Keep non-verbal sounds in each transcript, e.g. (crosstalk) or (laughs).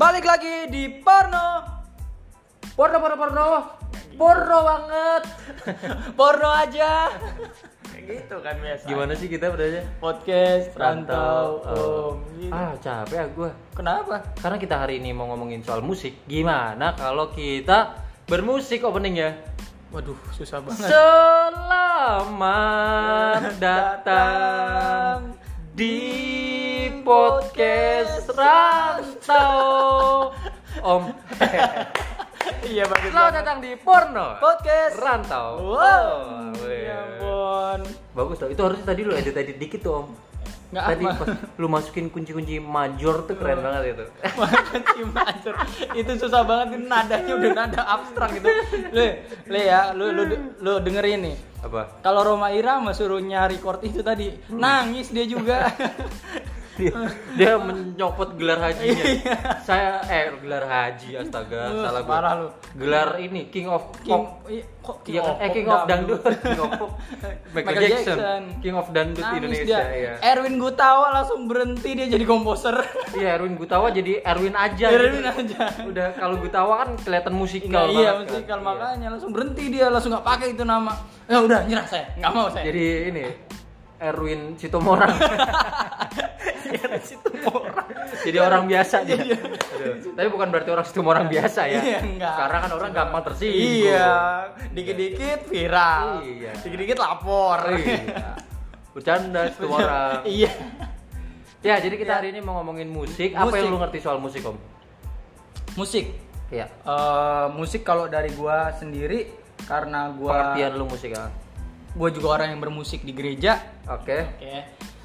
Balik lagi di porno. Porno, porno, porno, porno banget. (laughs) Porno aja. Kayak gitu kan biasa. Gimana sih kita berarti? Podcast Rantau. Gitu. Ah capek gue. Kenapa? Karena kita hari ini mau ngomongin soal musik. Gimana kalau kita bermusik opening ya? Waduh, susah banget. Selamat datang di podcast Rantau. Om, (laughs) iya bagus. selamat datang di Porno podcast Rantau. Wow. Oh, ya ampun. Bagus tuh. Itu harusnya tadi lu edit edit dikit tuh om. Nggak tadi apa. pas lu masukin kunci-kunci major tuh keren banget itu. (laughs) Makasih Mansur. Itu susah banget ini nadanya udah nada abstrak gitu. Le, le ya, lu lu lu dengerin nih. Apa? Kalau Roma Irama suruh nyari chord itu tadi, nangis dia juga. (laughs) Dia, dia menyopot gelar hajinya. Saya eh gelar haji astaga, Lu, salah gua. parah lu. Gelar ini King of King, Pop. iya, kok Iya kan? Eh Pop King of Dangdut, King of Pop. (laughs) Michael, Michael Jackson. Jackson. King of Dangdut Nangis Indonesia dia. ya. Erwin Gutawa langsung berhenti dia jadi komposer. (laughs) Iya, Erwin Gutawa jadi Erwin aja. Erwin gitu. aja. Udah kalau Gutawa kan kelihatan Nah, musikal iya, banget kan. musikal Iya. makanya langsung berhenti dia langsung nggak pakai itu nama. Ya udah nyerah saya, nggak mau saya. Jadi ini Erwin Sitomorang. (laughs) Jadi orang biasa dia. Aduh. Tapi bukan berarti orang Sitomorang biasa ya. Iya, enggak. Karena kan orang gampang tersinggung. Iya, dikit-dikit viral. Iya. Dikit-dikit lapor. Iya. Bercanda Sitomorang. iya. Ya, jadi kita hari ini mau ngomongin musik. Apa yang lu ngerti soal musik, Om? Musik. Iya. Eh, musik kalau dari gua sendiri karena gua Pengertian lu musik ah. Gua juga orang yang bermusik di gereja. Oke. Oke.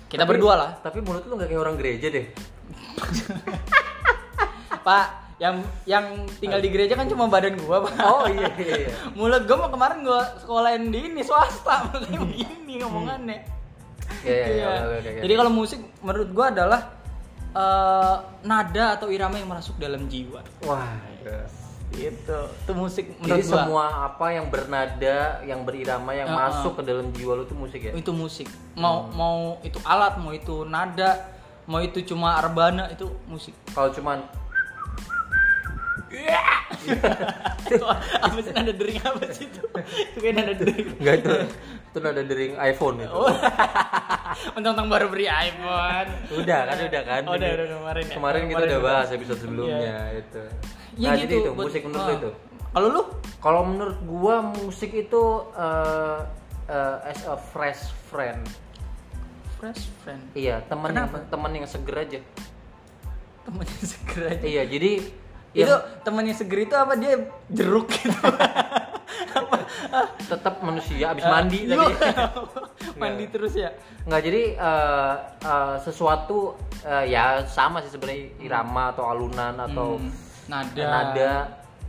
Kita Tapi- berdua lah. Tapi mulut lu gak kayak orang gereja deh. (laughs) Pak, yang yang tinggal di gereja kan cuma badan gua, Pak. Oh iya iya. iya. (laughs) Mulut gua mau kemarin gua sekolahin di ini swasta, (laughs) makanya begini ngomongannya. Iya, iya, iya, oke. Jadi kalau musik menurut gua adalah eh, nada atau irama yang masuk dalam jiwa. Wah. Gitu. Itu musik Jadi menurut gua. semua apa yang bernada, yang berirama, yang Ah, masuk ke dalam jiwa lu tuh musik ya? itu musik. Mau Hmm. mau itu alat, mau itu nada, mau itu cuma rebana itu musik. Kalau cuman apa sih nada dering apa sih itu? Itu kayak nada dering. enggak itu itu nada dering iPhone itu. Oh. Mentang-mentang baru beli iPhone. Udah kan udah kan. Oh, udah, Jadi, udah kemarin ya. Kemarin kita udah udah. bahas episode sebelumnya itu. Ya nah, gitu. jadi itu buat- musik menurut lu itu. Kalau lu? Kalau menurut gua musik itu eh, eh, as a fresh friend. Fresh friend. Iya, teman yang teman yang seger aja. Temennya seger aja. Iya, jadi Itu yang temennya seger itu apa dia jeruk gitu? tetap manusia abis mandi Iya. tadi. (laughs) Mandi terus ya. Nggak jadi eh, eh, sesuatu eh, ya sama sih sebenarnya irama atau alunan atau Hmm, nada. nada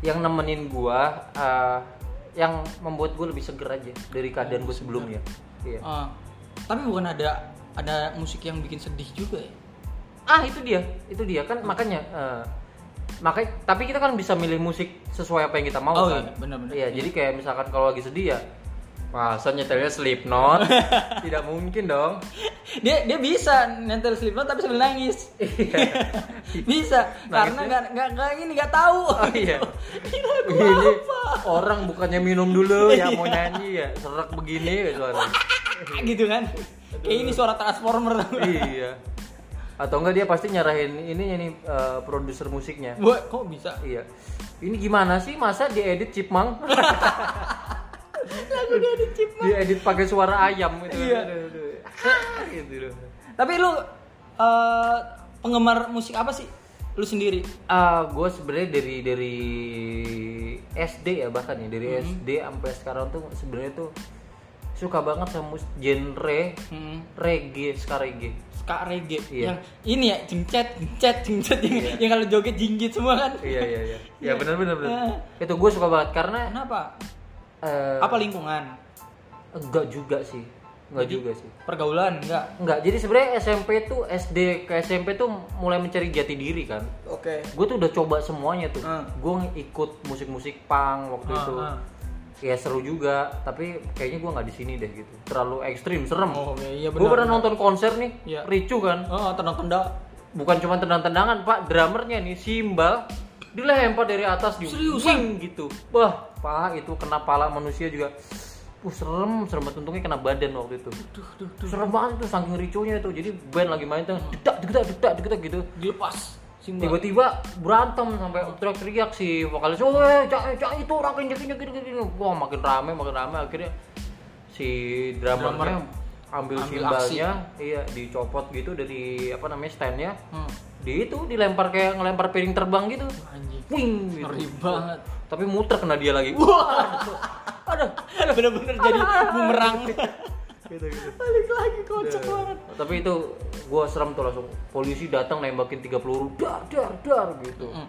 yang nemenin gua eh, yang membuat gua lebih seger aja dari keadaan gua sebelumnya. Iya. Ah, tapi bukan ada ada musik yang bikin sedih juga ya? Ah itu dia, itu dia kan makanya eh, makanya tapi kita kan bisa milih musik sesuai apa yang kita mau Oh, kan. iya, benar-benar. Iya, jadi kayak misalkan kalau lagi sedih ya Masa nyetelnya Slipknot? (laughs) Tidak mungkin dong. Dia dia bisa nyetel Slipknot tapi sambil nangis. (laughs) bisa karena Nangisnya? nggak nggak nggak ini nggak tahu. Oh iya. (laughs) Ini lagu Ini apa? orang bukannya minum dulu ya mau nyanyi ya serak begini ya suara. gitu kan? Kayak ini suara transformer. iya. Atau enggak dia pasti nyarahin ini nih eh, produser musiknya. Buat kok bisa? Iya. Ini gimana sih masa diedit chipmunk? Lagu dia di chip. diedit pakai suara ayam gitu. Iya. Aduh, aduh. (laughs) Gitu loh. Tapi lu eh, penggemar musik apa sih? Lu sendiri? Ah, gue sebenarnya dari dari SD ya bahkan ya dari Hmm. SD sampai sekarang tuh sebenarnya tuh suka banget sama genre Hmm. reggae, ska reggae. Ska reggae Iya. yang ini ya jengcet jengcet jengcet yang, Iya. yang kalau joget jinggit semua kan Iya iya iya. Ya benar benar benar. Ah. Itu gue suka banget karena kenapa eh, apa lingkungan enggak juga sih. Enggak Jadi- juga sih. pergaulan enggak Enggak, jadi sebenarnya SMP tuh SD ke SMP tuh mulai mencari jati diri kan. oke Gue tuh udah coba semuanya tuh. Hmm. Gue ikut musik-musik punk waktu Ah, itu. ah. Ya seru juga, tapi kayaknya gue nggak di sini deh gitu. Terlalu ekstrim, serem. oh iya gue benar pernah nonton konser nih, Iya. ricu kan. oh tendang tendang bukan cuma tendang-tendangan pak drummernya nih simbal dilempar dari atas di Seriusan? gitu wah pak itu kena pala manusia juga Wah serem, serem banget untungnya kena badan waktu itu. Duh, duh, duh. Serem banget tuh saking riconya itu. Jadi band lagi main tuh dedak dedak dedak dedak gitu. Dilepas. Tiba-tiba berantem sampai teriak-teriak si vokalis, "Oh, cak, cak itu orang injek injek gini gini." Wah, makin rame, makin rame akhirnya si drummernya ambil, Ambil simbalnya, iya dicopot gitu dari apa namanya standnya. Hmm. Di itu dilempar kayak ngelempar piring terbang gitu. Anjing. Wing gitu. Ngeri banget. Tapi muter kena dia lagi. (laughs) Wah. Aduh, bener-bener jadi bumerang. gitu gitu. Balik lagi kocak banget. Tapi itu gua serem tuh langsung polisi datang nembakin tiga peluru dar dar dar gitu. Mm.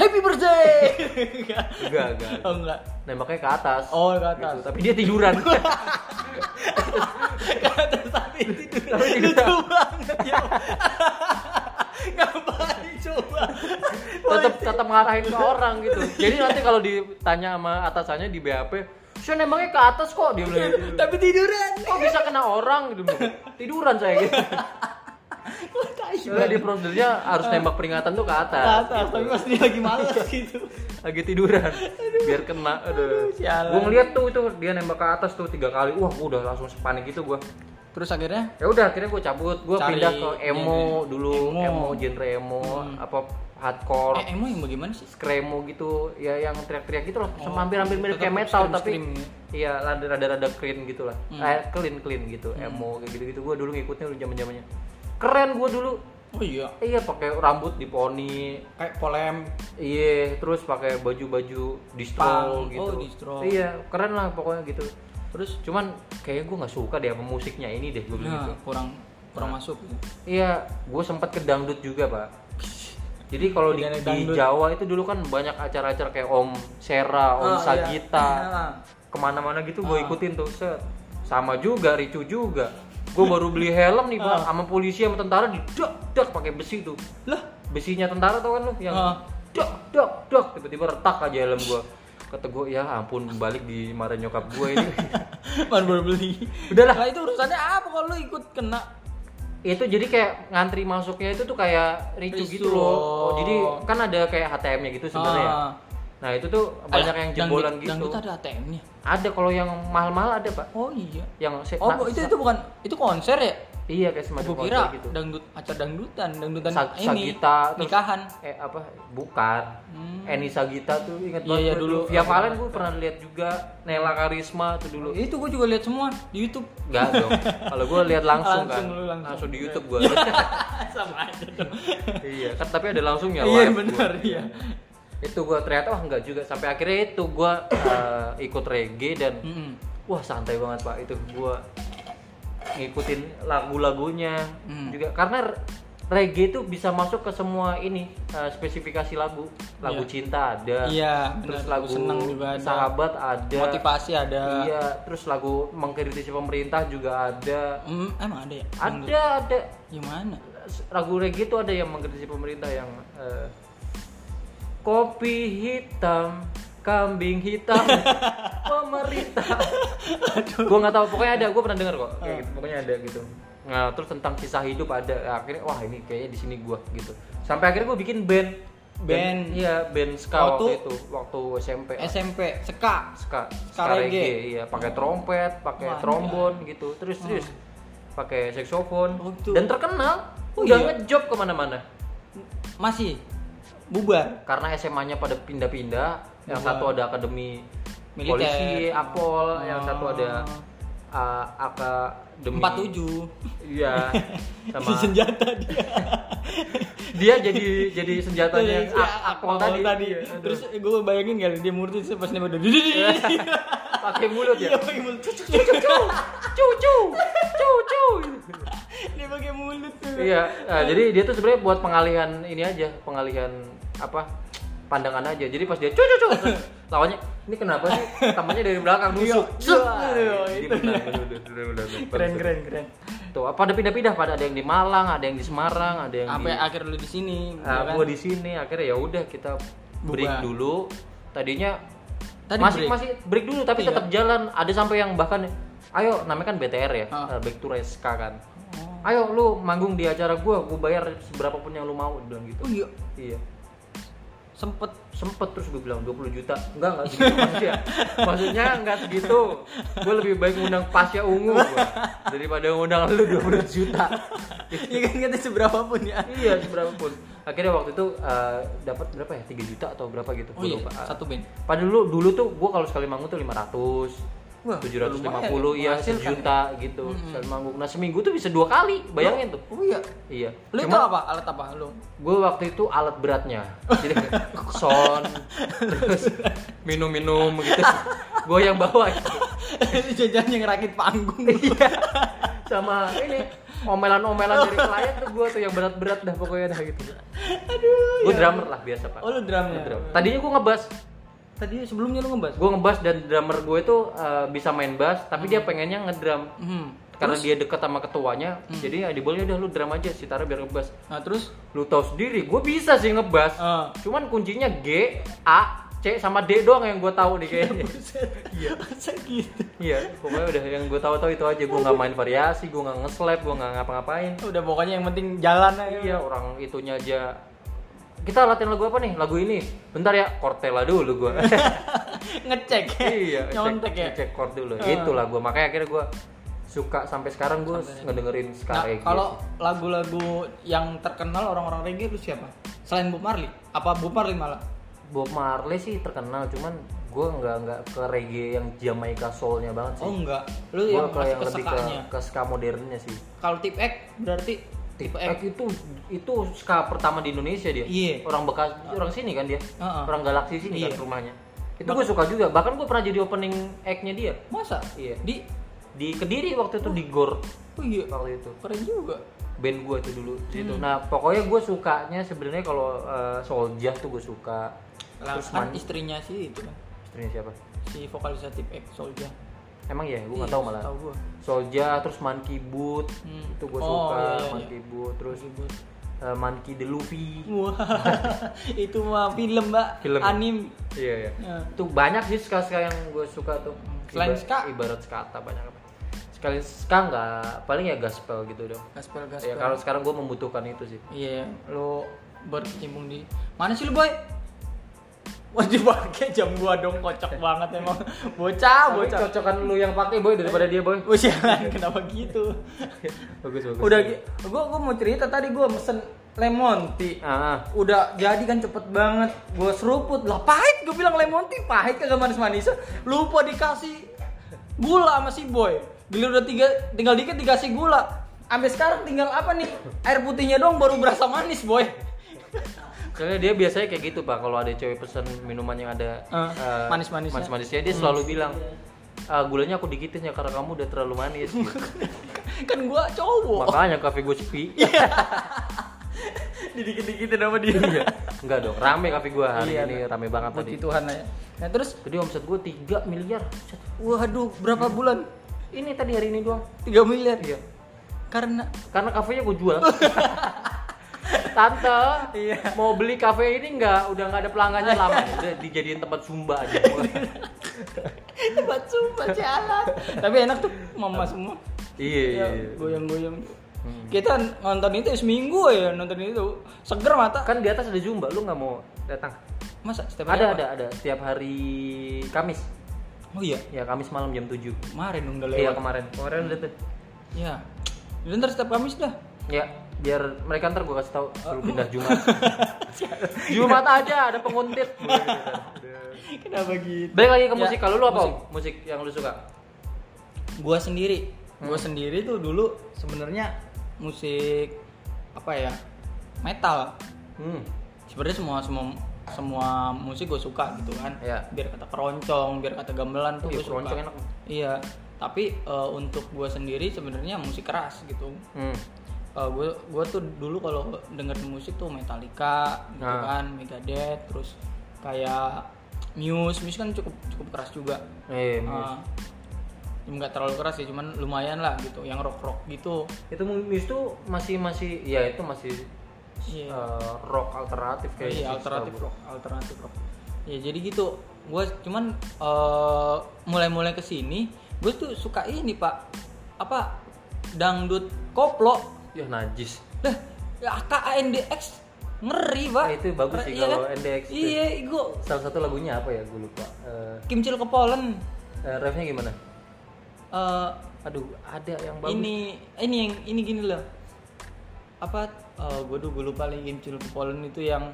Happy birthday. Enggak. Enggak, enggak. Oh enggak. Nembaknya ke atas. Oh, ke atas. Gitu. Tapi dia tiduran. (laughs) Ke atas tapi tidur. Tapi tidur. Ngarahin ke orang gitu. Jadi nanti kalau ditanya sama atasannya di BAP, saya nembaknya ke atas kok dia bilang gitu. Tapi tiduran. Kok bisa kena orang gitu. Tiduran saya gitu. Kok tai Soalnya di prosedurnya harus nembak peringatan tuh ke Ke atas. atas, tapi pas dia lagi males gitu. Lagi tiduran. Biar kena. Aduh. sialan. Gua ngeliat tuh itu dia nembak ke atas tuh tiga kali. Wah, gua udah langsung sepanik gitu gua. Terus akhirnya ya udah akhirnya gue cabut gue Cari pindah ke emo dulu Emo. emo, genre emo Hmm. apa hardcore eh emo yang bagaimana sih? screamo gitu ya yang teriak-teriak gitu loh Oh, sama hampir-hampir mirip kayak metal tapi ya. iya rada rada rada clean gitu lah Hmm. eh, clean clean gitu emo kayak gitu gitu gue dulu ngikutnya dulu zaman zamannya keren gue dulu Oh iya, iya pakai rambut di poni kayak polem. iya terus pakai baju-baju distro Punk. gitu Oh, distro. iya keren lah pokoknya gitu Terus cuman kayaknya gue nggak suka deh sama musiknya ini deh gue nah, gitu kurang kurang masuk. Iya, gue sempat ke dangdut juga pak. Jadi kalau di, di dangdut. Jawa itu dulu kan banyak acara-acara kayak Om Sera, Om Oh, iya. Sagita, Ah. (laughs) ke mana-mana gitu gue Ah. ikutin tuh. Set. Sama juga, ricu juga. Gue baru beli helm nih pak, Ah. sama polisi sama tentara di dak dak pakai besi tuh. Lah, Besinya tentara tau kan lu yang dak dak dak tiba-tiba retak aja helm gue. Kata gue ya ampun balik di marah nyokap gue ini. (laughs) baru baru beli. Udahlah. Lah itu urusannya apa kalau lu ikut kena? Itu jadi kayak ngantri masuknya itu tuh kayak ricu Ricu. gitu loh. Oh, jadi kan ada kayak HTM-nya gitu sebenarnya ya. Ah. Nah, itu tuh banyak yang jebolan Dangdut- gitu. Dangdut ada ATM-nya. Ada kalau yang mahal-mahal ada, Pak. Oh iya. Yang se- Oh, nah, itu itu bukan itu konser ya? Iya, kayak semacam konser kira gitu. dangdut acara dangdutan, dangdutan Sa- ini Sagita terus- nikahan. Eh apa? Bukan. Hmm. Eni Sagita tuh ingat Iya, banget iya, gue dulu. Via Valen gue pernah lihat juga Nela Karisma tuh dulu. Itu gue juga lihat semua di YouTube. Enggak dong. Kalau gue lihat langsung, Langsung kan. lu langsung. di YouTube gue. (laughs) Sama aja dong. iya, kan tapi ada langsungnya Iya benar gua. iya. itu gue ternyata wah enggak juga sampai akhirnya itu gue ikut reggae dan Mm-mm. wah santai banget pak itu gue ngikutin lagu-lagunya Hmm. juga karena reggae itu bisa masuk ke semua ini eh, spesifikasi lagu lagu Iya. cinta ada Iya, terus lagu seneng juga ada. sahabat ada Motivasi ada. iya terus lagu mengkritisi pemerintah juga ada Hmm, emang ada ya? ada ada Gimana? lagu reggae itu ada yang mengkritisi pemerintah yang eh, kopi hitam kambing hitam. (laughs) Pemerintah. Gue nggak tahu pokoknya ada gue pernah dengar kok. Kayak gitu pokoknya ada gitu. Nah terus tentang kisah hidup ada akhirnya wah ini kayaknya di sini gue gitu. Sampai akhirnya gue bikin band. Band. iya band ska Waktu- waktu? itu waktu SMP SMP ska. Ska ska reggae. iya. Pakai trompet pakai trombon gitu. Terus terus. Pakai saksofon Oh, dan terkenal Oh, udah iya? ngejob ke mana-mana. Masih bubar. karena SMA-nya pada pindah-pindah yang satu ada akademi Militer. polisi yang Oh. satu ada uh, akademi 47. iya (laughs) sama senjata dia. dia jadi jadi senjatanya Si ak- akpol tadi, Iya, aduh. Terus gue bayangin kali dia murti pas nembak udah (laughs) pakai mulut ya Dia pakai mulut. cucu cucu cucu Dia pakai mulut tuh. iya nah, jadi dia tuh sebenarnya buat pengalihan ini aja pengalihan apa pandangan aja jadi pas dia cucu cucu terus lawannya ini kenapa sih temannya dari belakang nusuk. Keren keren keren. tuh apa ada pindah-pindah pada ada yang di Malang ada yang di Semarang ada yang Sampai di akhir lu di sini. Kan? gua di sini akhirnya ya udah kita break Bubar. dulu tadinya Tadi masih break. masih break dulu tapi Iya. tetap jalan ada sampai yang bahkan ayo namanya kan BTR ya uh, back to Reska kan Oh. ayo lu manggung di acara gua gua bayar seberapa pun yang lu mau bilang gitu Oh iya, iya sempet sempet terus gue bilang 20 juta. Enggak enggak segitu maksudnya. Maksudnya enggak segitu. Gue lebih baik ngundang Pasya Ungu gua, daripada ngundang lu 20 juta. Ya kan kata seberapa pun ya. iya seberapa pun akhirnya waktu itu eh, dapat berapa ya? 3 juta atau berapa gitu? Oh iya, lupa. satu band. Padahal dulu dulu tuh gue kalau sekali manggung tuh 500 Wah, 750 lumayan, ya menghasilkan sejuta gitu sekali manggung. Nah seminggu tuh bisa dua kali, bayangin tuh. Oh iya. Iya. Lu itu apa? Alat apa lu? gue waktu itu alat beratnya, jadi (laughs) son, terus minum-minum gitu. Gue yang bawa gitu. Jajan yang rakit panggung. Iya. Sama ini omelan-omelan dari klien tuh gue tuh yang berat-berat dah pokoknya dah gitu. Aduh. Gue drummer lah biasa pak. Oh lu drumnya. Drum. Tadinya gue ngebass, Tadi sebelumnya lu ngebahas. gue ngebass dan drummer gue itu eh, bisa main bass, tapi dia pengennya ngedrum. Hmm. Karena dia dekat sama ketuanya, jadi ya diboleh udah lu drum aja si Tara biar ngebass. Nah, terus Lu tahu sendiri, gue bisa sih ngebass. Ah. Cuman kuncinya G, A, C sama D doang yang gue tahu nih kayaknya. Iya. Masa gitu. Iya, pokoknya udah yang gue tahu-tahu itu aja. Gue nggak main variasi, gue nggak nge-slap, gue nggak ngapa-ngapain. Udah pokoknya yang penting jalan aja. Iya, orang itunya aja. Kita latihan lagu apa nih? Lagu ini. Bentar ya, Cortella dulu gue. (laughs) Ngecek. iya, Nyontek ya. Cek chord dulu. Ah. Itulah gue. Makanya akhirnya gue suka sampai sekarang gue ngedengerin ska Nah, reggae kalau lagu-lagu yang terkenal orang-orang reggae lu siapa? Selain Bob Marley? Apa Bob Marley malah? Bob Marley sih terkenal, cuman gue nggak nggak ke reggae yang Jamaica soulnya banget sih. Oh enggak. Lu gue yang yang ke lebih ke, ke ska modernnya sih. Kalau tip X berarti Tip tip X X. itu itu ska pertama di Indonesia dia. Iya. Orang bekas orang sini kan dia. Heeh. Orang galaksi sini Iya. kan rumahnya. Itu gue suka juga. Bahkan gue pernah jadi opening act-nya dia Masa? Iya. Di di Kediri waktu itu di Gor Oh iya. waktu itu. Keren juga. Band gue itu dulu. Hmm. Nah pokoknya gue sukanya sebenarnya kalau uh, Soulja tuh gue suka. Lah, Terus kan istrinya sih itu kan. istrinya siapa? Si vokalis tip X Soldier. Emang ya, gue nggak Iya, tahu malah. Tahu gua. Soulja, terus Monkey Boot, Hmm. itu gue Oh, suka. iya, iya, Monkey Boot, terus Ribut. uh, Monkey the Luffy. Wah, (laughs) itu mah film, Mbak. Film. Anim. Iya ya. Ya. Itu banyak sih ska-ska yang gue suka tuh. Selain Iba- ska? Ibarat skata banyak apa. Sekali ska nggak, paling ya gospel gitu dong. Gaspel Ya gaspel. kalau sekarang gue membutuhkan itu sih. Iya, lo berkecimpung di mana sih lu boy? Wajib pakai jam gua dong kocak banget emang bocah Bocah cocokan lu yang pakai boy daripada dia boy. Oh kenapa gitu? bagus bagus. Udah gua gua mau cerita tadi gua mesen lemon tea. Ah, Udah jadi kan cepet banget. Gua seruput lah pahit. Gua bilang lemon tea pahit kagak manis-manis. Lupa dikasih gula sama si boy. Gila udah tiga, tinggal dikit dikasih gula. Sampai sekarang tinggal apa nih? Air putihnya dong baru berasa manis boy. Soalnya dia biasanya kayak gitu pak. Kalau ada cewek pesen minuman yang ada Eh, eh, manis-manisnya. manis-manisnya, dia selalu bilang. "Ah, gulanya aku dikitin ya karena kamu udah terlalu manis gitu. (laughs) kan gua cowok. makanya kafe gue sepi (laughs) Didikit-dikitin sama dia. Iya. Enggak dong, rame kafe gua hari Iya, ini rame banget tadi. Puji Tuhan aja. Nah terus, Tadi omset gua 3 miliar. Waduh berapa bulan? Ini tadi hari ini doang. 3 miliar. Iya. Karena Karena kafenya gua jual. (laughs) Tante, Iya. mau beli kafe ini enggak? Udah nggak ada pelanggannya lama. (laughs) Udah dijadiin tempat sumba aja. (laughs) tempat sumpah jalan. Tapi enak tuh mama semua. iya, iya. Ya, iya. goyang-goyang. Hmm. Kita nonton itu seminggu ya nonton itu seger mata. Kan di atas ada zumba, lu nggak mau datang? Masa setiap hari Ada, apa? ada, ada. Setiap hari Kamis. Oh iya, Ya, Kamis malam jam 7. kemarin dong udah Iya, lewat. kemarin. Kemarin udah tuh. Iya. Ya, ntar setiap Kamis dah. Ya, biar mereka ntar gua kasih tahu suruh pindah Jumat. (laughs) Jumat aja ada penguntit. Kenapa gitu? Balik lagi ke Ya, musik. Kalau lu apa? musik. Musik yang lu suka? gua sendiri gua Hmm. sendiri tuh dulu sebenarnya musik apa ya metal Hmm. sebenarnya semua semua semua musik gue suka gitu kan Iya. biar kata keroncong biar kata gamelan tuh Iya, gue suka keroncong enak. iya tapi eh, untuk gue sendiri sebenarnya musik keras gitu Hmm. Gue gue tuh dulu kalau dengerin musik tuh Metallica gitu Nah. kan Megadeth terus kayak Muse. Muse kan cukup cukup keras juga. Eh, Eh, nggak terlalu keras sih cuman lumayan lah gitu yang rock rock gitu. Itu Muse tuh masih masih ya itu masih Iya. eh, rock alternatif kayak iya gitu, alternatif rock alternatif rock. Ya jadi gitu. Gue cuman eh, mulai-mulai ke sini gue tuh suka ini pak. Apa? Dangdut koplo. Ya najis. Lah, ya AKNDX ngeri, Pak. Ah, itu bagus sih Iya kalau kan? NDX tuh. Iya, gua Salah satu lagunya apa ya? Gue lupa. Eh, Kimcil kepolen. eh, refnya gimana? Eh, Aduh, ada yang bagus. ini ini yang ini gini loh. Apa eh gua gue lupa lagi Kimcil kepolen itu yang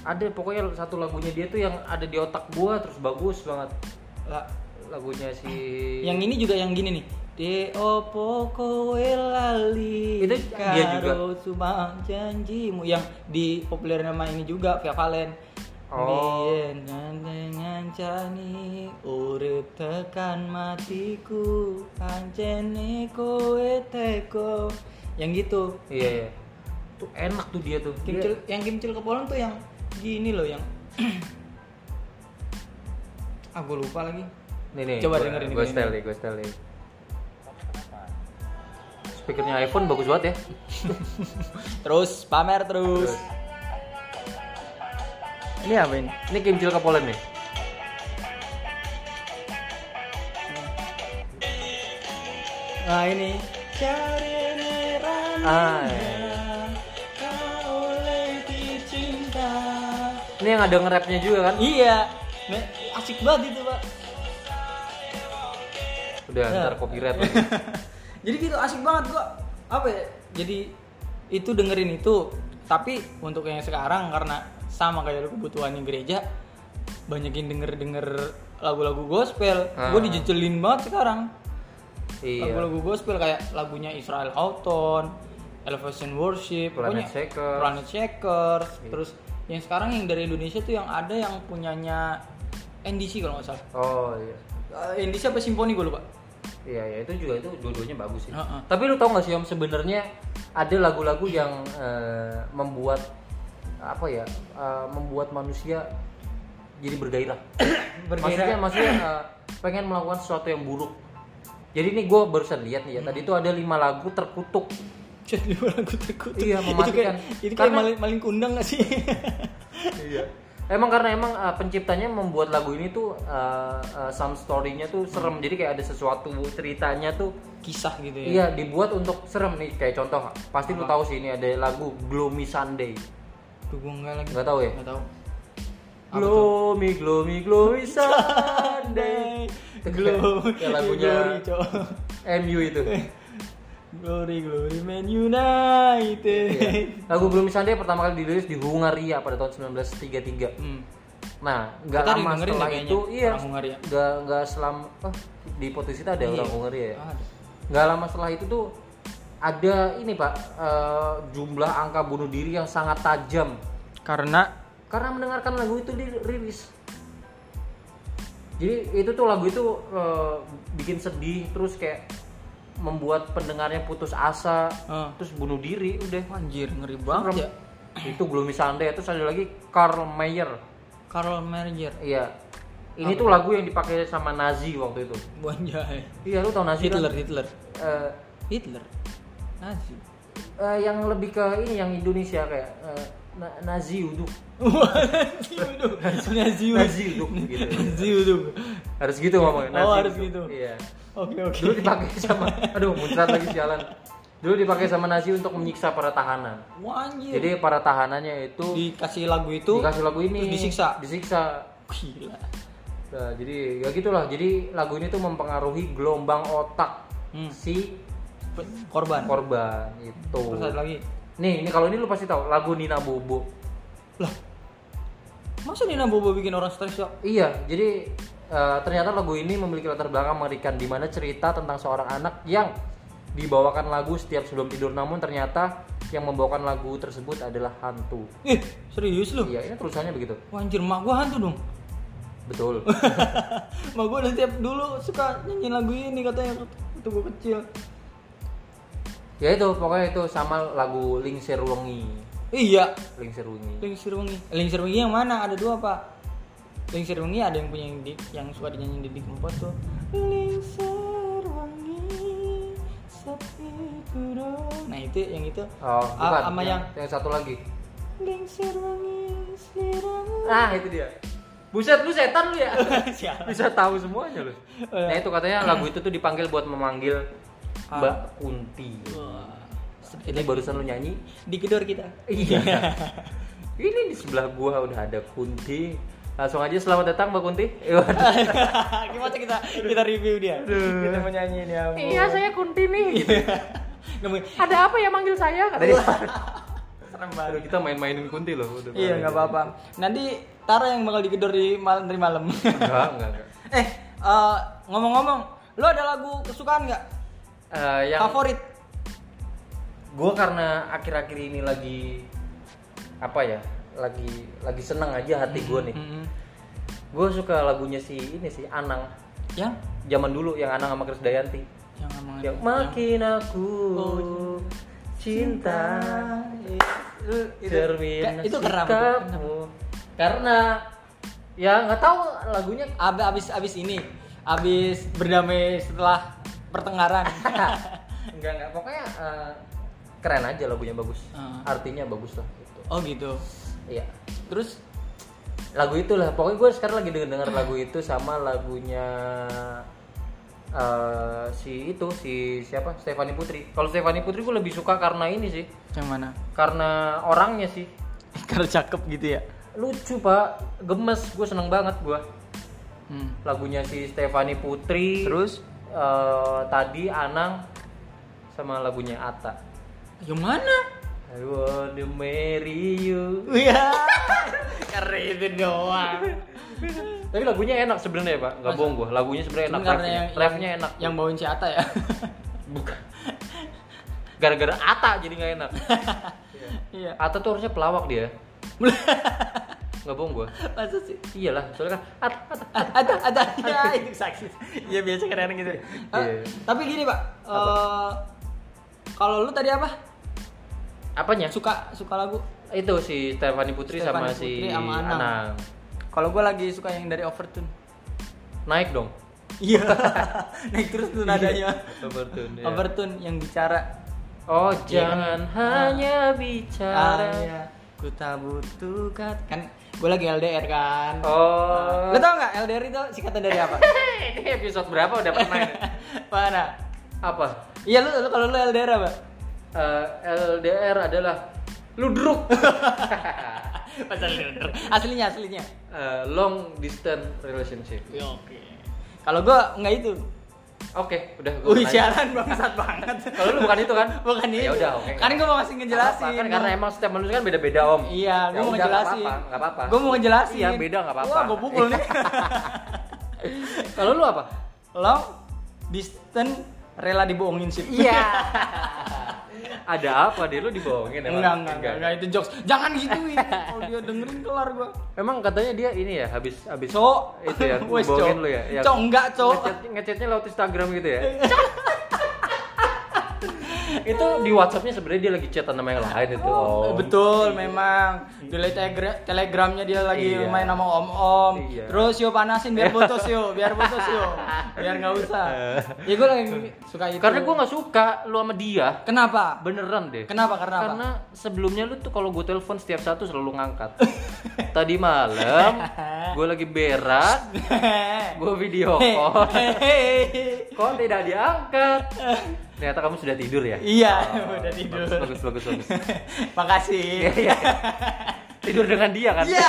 Ada pokoknya satu lagunya dia tuh yang ada di otak gua terus bagus banget. lah, Lagunya si yang ini juga yang gini nih. De opo kowe lali Itu dia juga. cuma janjimu yang di populer nama ini juga Via Valen. Oh. Biyen ngancani urip tekan matiku pancene kowe teko. Yang gitu. Iya, iya. Tuh enak tuh dia tuh. Dia- Kimcil, yang Kimcil kepolen tuh yang gini loh yang (clears throat) ah gue lupa lagi Nih nih. Coba gua- dengerin, Gua dengerin. setel nih, gua setel nih. Speakernya iPhone bagus banget ya. (laughs) terus pamer terus, ini apa ini Ini Kimcil Kapolen nih. nah ini cari Ah, iya. kau lagi cinta Ini yang ada nge-rapnya juga kan? iya asik banget itu pak Udah, Ya. ntar copyright lagi. (laughs) jadi gitu asik banget gua apa ya jadi itu dengerin itu tapi untuk yang sekarang karena sama kayak lu kebutuhannya gereja banyakin denger denger lagu-lagu gospel Ah. gue dijejelin banget sekarang Iya. lagu-lagu gospel kayak lagunya Israel Houghton Elevation Worship Planet pokoknya Shakers. Planet Shakers Iya. terus yang sekarang yang dari Indonesia tuh yang ada yang punyanya NDC kalau nggak salah Oh iya. Eh, NDC apa Simfoni gue lupa Iya, ya itu juga itu dua-duanya bagus sih. Heeh. Tapi lu tau gak sih om sebenarnya ada lagu-lagu yang eh, membuat apa ya? eh, membuat manusia jadi bergairah. (coughs) Maksudnya Bergairah. maksudnya eh, pengen melakukan sesuatu yang buruk. Jadi nih gue barusan lihat nih ya, tadi tuh ada lima lagu terkutuk. (laughs) Jadi lagu terkutuk. Iya, Itu mematikan. kayak, itu kayak Karena- maling, maling kundang gak sih? Iya. (laughs) Emang karena emang uh, penciptanya membuat lagu ini tuh uh, uh, some story-nya tuh serem. Jadi kayak ada sesuatu ceritanya tuh Kisah gitu ya. iya dibuat untuk serem nih. Kayak contoh, pasti lu tahu sih ini ada lagu Gloomy Sunday. Tuh gue enggak lagi. Nggak tahu ya? Enggak tahu. Apa? Gloomy, gloomy, gloomy (laughs) Sunday. Glory. (laughs) ya lagunya. MU itu. (laughs) Glory, glory, man united. Iya. Lagu Gloomy Sunday pertama kali dirilis di Hungaria pada tahun 1933. Hmm. Nah, nggak lama setelah itu, iya, nggak nggak selama, oh, di kita ada Iya. orang Hungaria ya. Ada. Nggak lama setelah itu tuh ada ini pak, eh, jumlah angka bunuh diri yang sangat tajam Karena karena mendengarkan lagu itu dirilis. Jadi itu tuh lagu itu eh, bikin sedih, terus kayak membuat pendengarnya putus asa, eh, terus bunuh diri, udah. anjir ngeri banget ya. Itu Gloomy Sunday, terus ada lagi Karl Mayer. Karl Merger. Iya. Ini tuh lagu yang dipakai sama Nazi waktu itu. Wanjay. Iya, lu tau Nazi Hitler, kan? Hitler. Eh, Hitler. Nazi. eh, yang lebih ke ini yang Indonesia kayak Na- Nazi uduk. (laughs) Nazi uduk. (laughs) Nazi uduk. Nazi uduk gitu. Nazi uduk. Harus gitu ngomongnya. Nazi Oh, harus uduk. gitu. Iya. Oke, oke. Dulu dipakai sama aduh muncrat lagi sialan. Dulu dipakai sama Nazi untuk menyiksa para tahanan. Wah, anjir. Jadi para tahanannya itu dikasih lagu itu dikasih lagu ini terus disiksa. Disiksa. Gila. Nah, jadi ya gitulah. Jadi lagu ini tuh mempengaruhi gelombang otak Hmm. si Korban. korban itu. Terus ada lagi. Nih, ini kalau ini lu pasti tahu lagu Nina Bobo. Lah. Masa Nina Bobo bikin orang stres ya? Iya, jadi eh, ternyata lagu ini memiliki latar belakang mengerikan di mana cerita tentang seorang anak yang dibawakan lagu setiap sebelum tidur namun ternyata yang membawakan lagu tersebut adalah hantu. Eh, serius lu? Iya, ini tulisannya begitu. Wah, anjir, mak gua hantu dong. Betul. (laughs) mak gua udah tiap dulu suka nyanyi lagu ini katanya waktu gua kecil. ya itu pokoknya itu sama lagu Lingsir Wengi. Iya, Lingsir Wengi. Lingsir Wengi. Lingsir Wengi yang mana? Ada dua, Pak. Lingsir Wengi ada yang punya yang, di, yang suka dinyanyiin di Kempot tuh. Lingsir Wengi sepi puro. Nah, itu yang itu. Oh, bukan. sama yang yang satu lagi. Lingsir Wengi siramu. Ah, itu dia. Buset lu setan lu ya. (laughs) Bisa tahu semuanya lu. Iya. Nah, itu katanya lagu itu tuh dipanggil buat memanggil Ah. Mbak Kunti. Wah. Ini barusan lu nyanyi. di kedor kita. Iya. (laughs) Ini di sebelah gua udah ada Kunti. Langsung aja selamat datang Mbak Kunti. (laughs) Gimana kita kita review dia? Kita mau nyanyi nih. ampun. iya, saya Kunti nih. Gitu. (laughs) Nggak mungkin. Ada apa ya manggil saya? Kata dia. Serem Aduh, banget. kita main-mainin Kunti loh. Udah Iya nggak apa-apa. Nanti Tara yang bakal digedor di malam dari malam. Enggak, enggak, enggak. (laughs) eh eh, ngomong-ngomong, lo ada lagu kesukaan nggak? Eh, yang Favorit? gue karena akhir-akhir ini lagi apa ya lagi lagi seneng aja hati gue nih Mm-mm. gue suka lagunya si ini sih Anang Yang? zaman dulu yang Anang sama Krisdayanti Yang yang makin aku Oh, cinta itu, itu, cermin itu sikapmu. karena ya nggak tahu lagunya Ab- abis abis ini, abis berdamai setelah pertengkaran. enggak (laughs) enggak pokoknya eh, keren aja lagunya bagus Ah. artinya bagus lah gitu oh gitu. Iya. Terus lagu itulah. Pokoknya gue sekarang lagi denger denger (clears throat) lagu itu sama lagunya eh, si itu si siapa? Stefani Putri. Kalau Stefani Putri gue lebih suka karena ini sih. Yang mana? karena orangnya sih. (laughs) Karena cakep gitu ya. lucu pak. Gemes. Gue seneng banget gue Hmm. lagunya si Stefani Putri Terus? eh, tadi Anang sama lagunya Ata yang mana? I wanna marry you Iya. (laughs) Keren itu doang. tapi lagunya enak sebenarnya pak nggak bohong gue lagunya sebenarnya enak refnya, yang refnya enak Yang bawain si Ata ya. Bukan. Gara-gara Ata jadi nggak enak. (laughs) Iya. Ata tuh harusnya pelawak dia. (laughs) Nggak bohong gua. Masa sih? Iyalah, soalnya kan Ata, Ata. ada ada ya itu sakit ya biasa kadang gitu Iya. tapi gini pak eh, kalau lu tadi apa Apanya? suka suka lagu Itu si Stefani Putri sama Stefani si Putri sama Anang. Anang. kalau gue lagi suka yang dari Overtune Naik dong. iya (laughs) naik terus tuh nadanya Overtune. iya. Overtune yang bicara Oh, Iya jangan kan? hanya ah, bicara. iya. ku tak butuh kat kan gue lagi LDR kan Oh. lu tau nggak LDR itu singkatan dari apa (laughs) Ini episode berapa udah pernah (laughs) mana Apa? iya lu, lu kalau lu LDR apa Eh, LDR adalah ludruk. (laughs) Masa LDR? aslinya aslinya Eh, long distance relationship. Ya, oke kalau gue nggak itu Oke, udah gua Wih nanya. siaran bangsat banget. Kalau lu bukan itu kan? Bukan itu. Ya udah, oke. Kan gue mau ngasih ngejelasin. apa-apa, Kan karena emang setiap manusia kan beda-beda om. Iya, gue Ya mau udah, ngejelasin. nggak apa-apa. Gue mau ngejelasin. Iya, beda, nggak apa-apa. Wah, gue pukul nih. (laughs) Kalau lu apa? Long distance rela dibohongin sih. Iya. (laughs) Ada apa deh lu dibohongin emang? Enggak, enggak, enggak, enggak, itu jokes. Jangan gituin. Kalau dia dengerin kelar gue. Emang katanya dia ini ya habis habis Cok. itu ya (laughs) bohongin Cok. lu ya. yang Cok, enggak, Cok. ngechat- Ngechatnya lewat Instagram gitu ya. Itu di WhatsAppnya sebenarnya dia lagi chatan sama yang lain itu. Oh. Betul, memang. Di telegra telegramnya dia lagi Iya. main sama om-om. Iya. Terus yuk panasin biar putus (laughs) yuk, biar putus yuk. Biar nggak usah. Ya gue lagi suka itu. Karena gue nggak suka lu sama dia. Kenapa? Beneran deh. Kenapa? Karena apa? Karena sebelumnya lu tuh kalau gue telepon setiap satu selalu ngangkat. (laughs) Tadi malam gue lagi berak, (laughs) gue video call, kok tidak diangkat. Ternyata kamu sudah tidur ya? Iya, oh, (laughs) udah tidur. Bagus, bagus, bagus. bagus. (laughs) Makasih. Iya, iya. (laughs) Tidur dengan dia kan? Iya.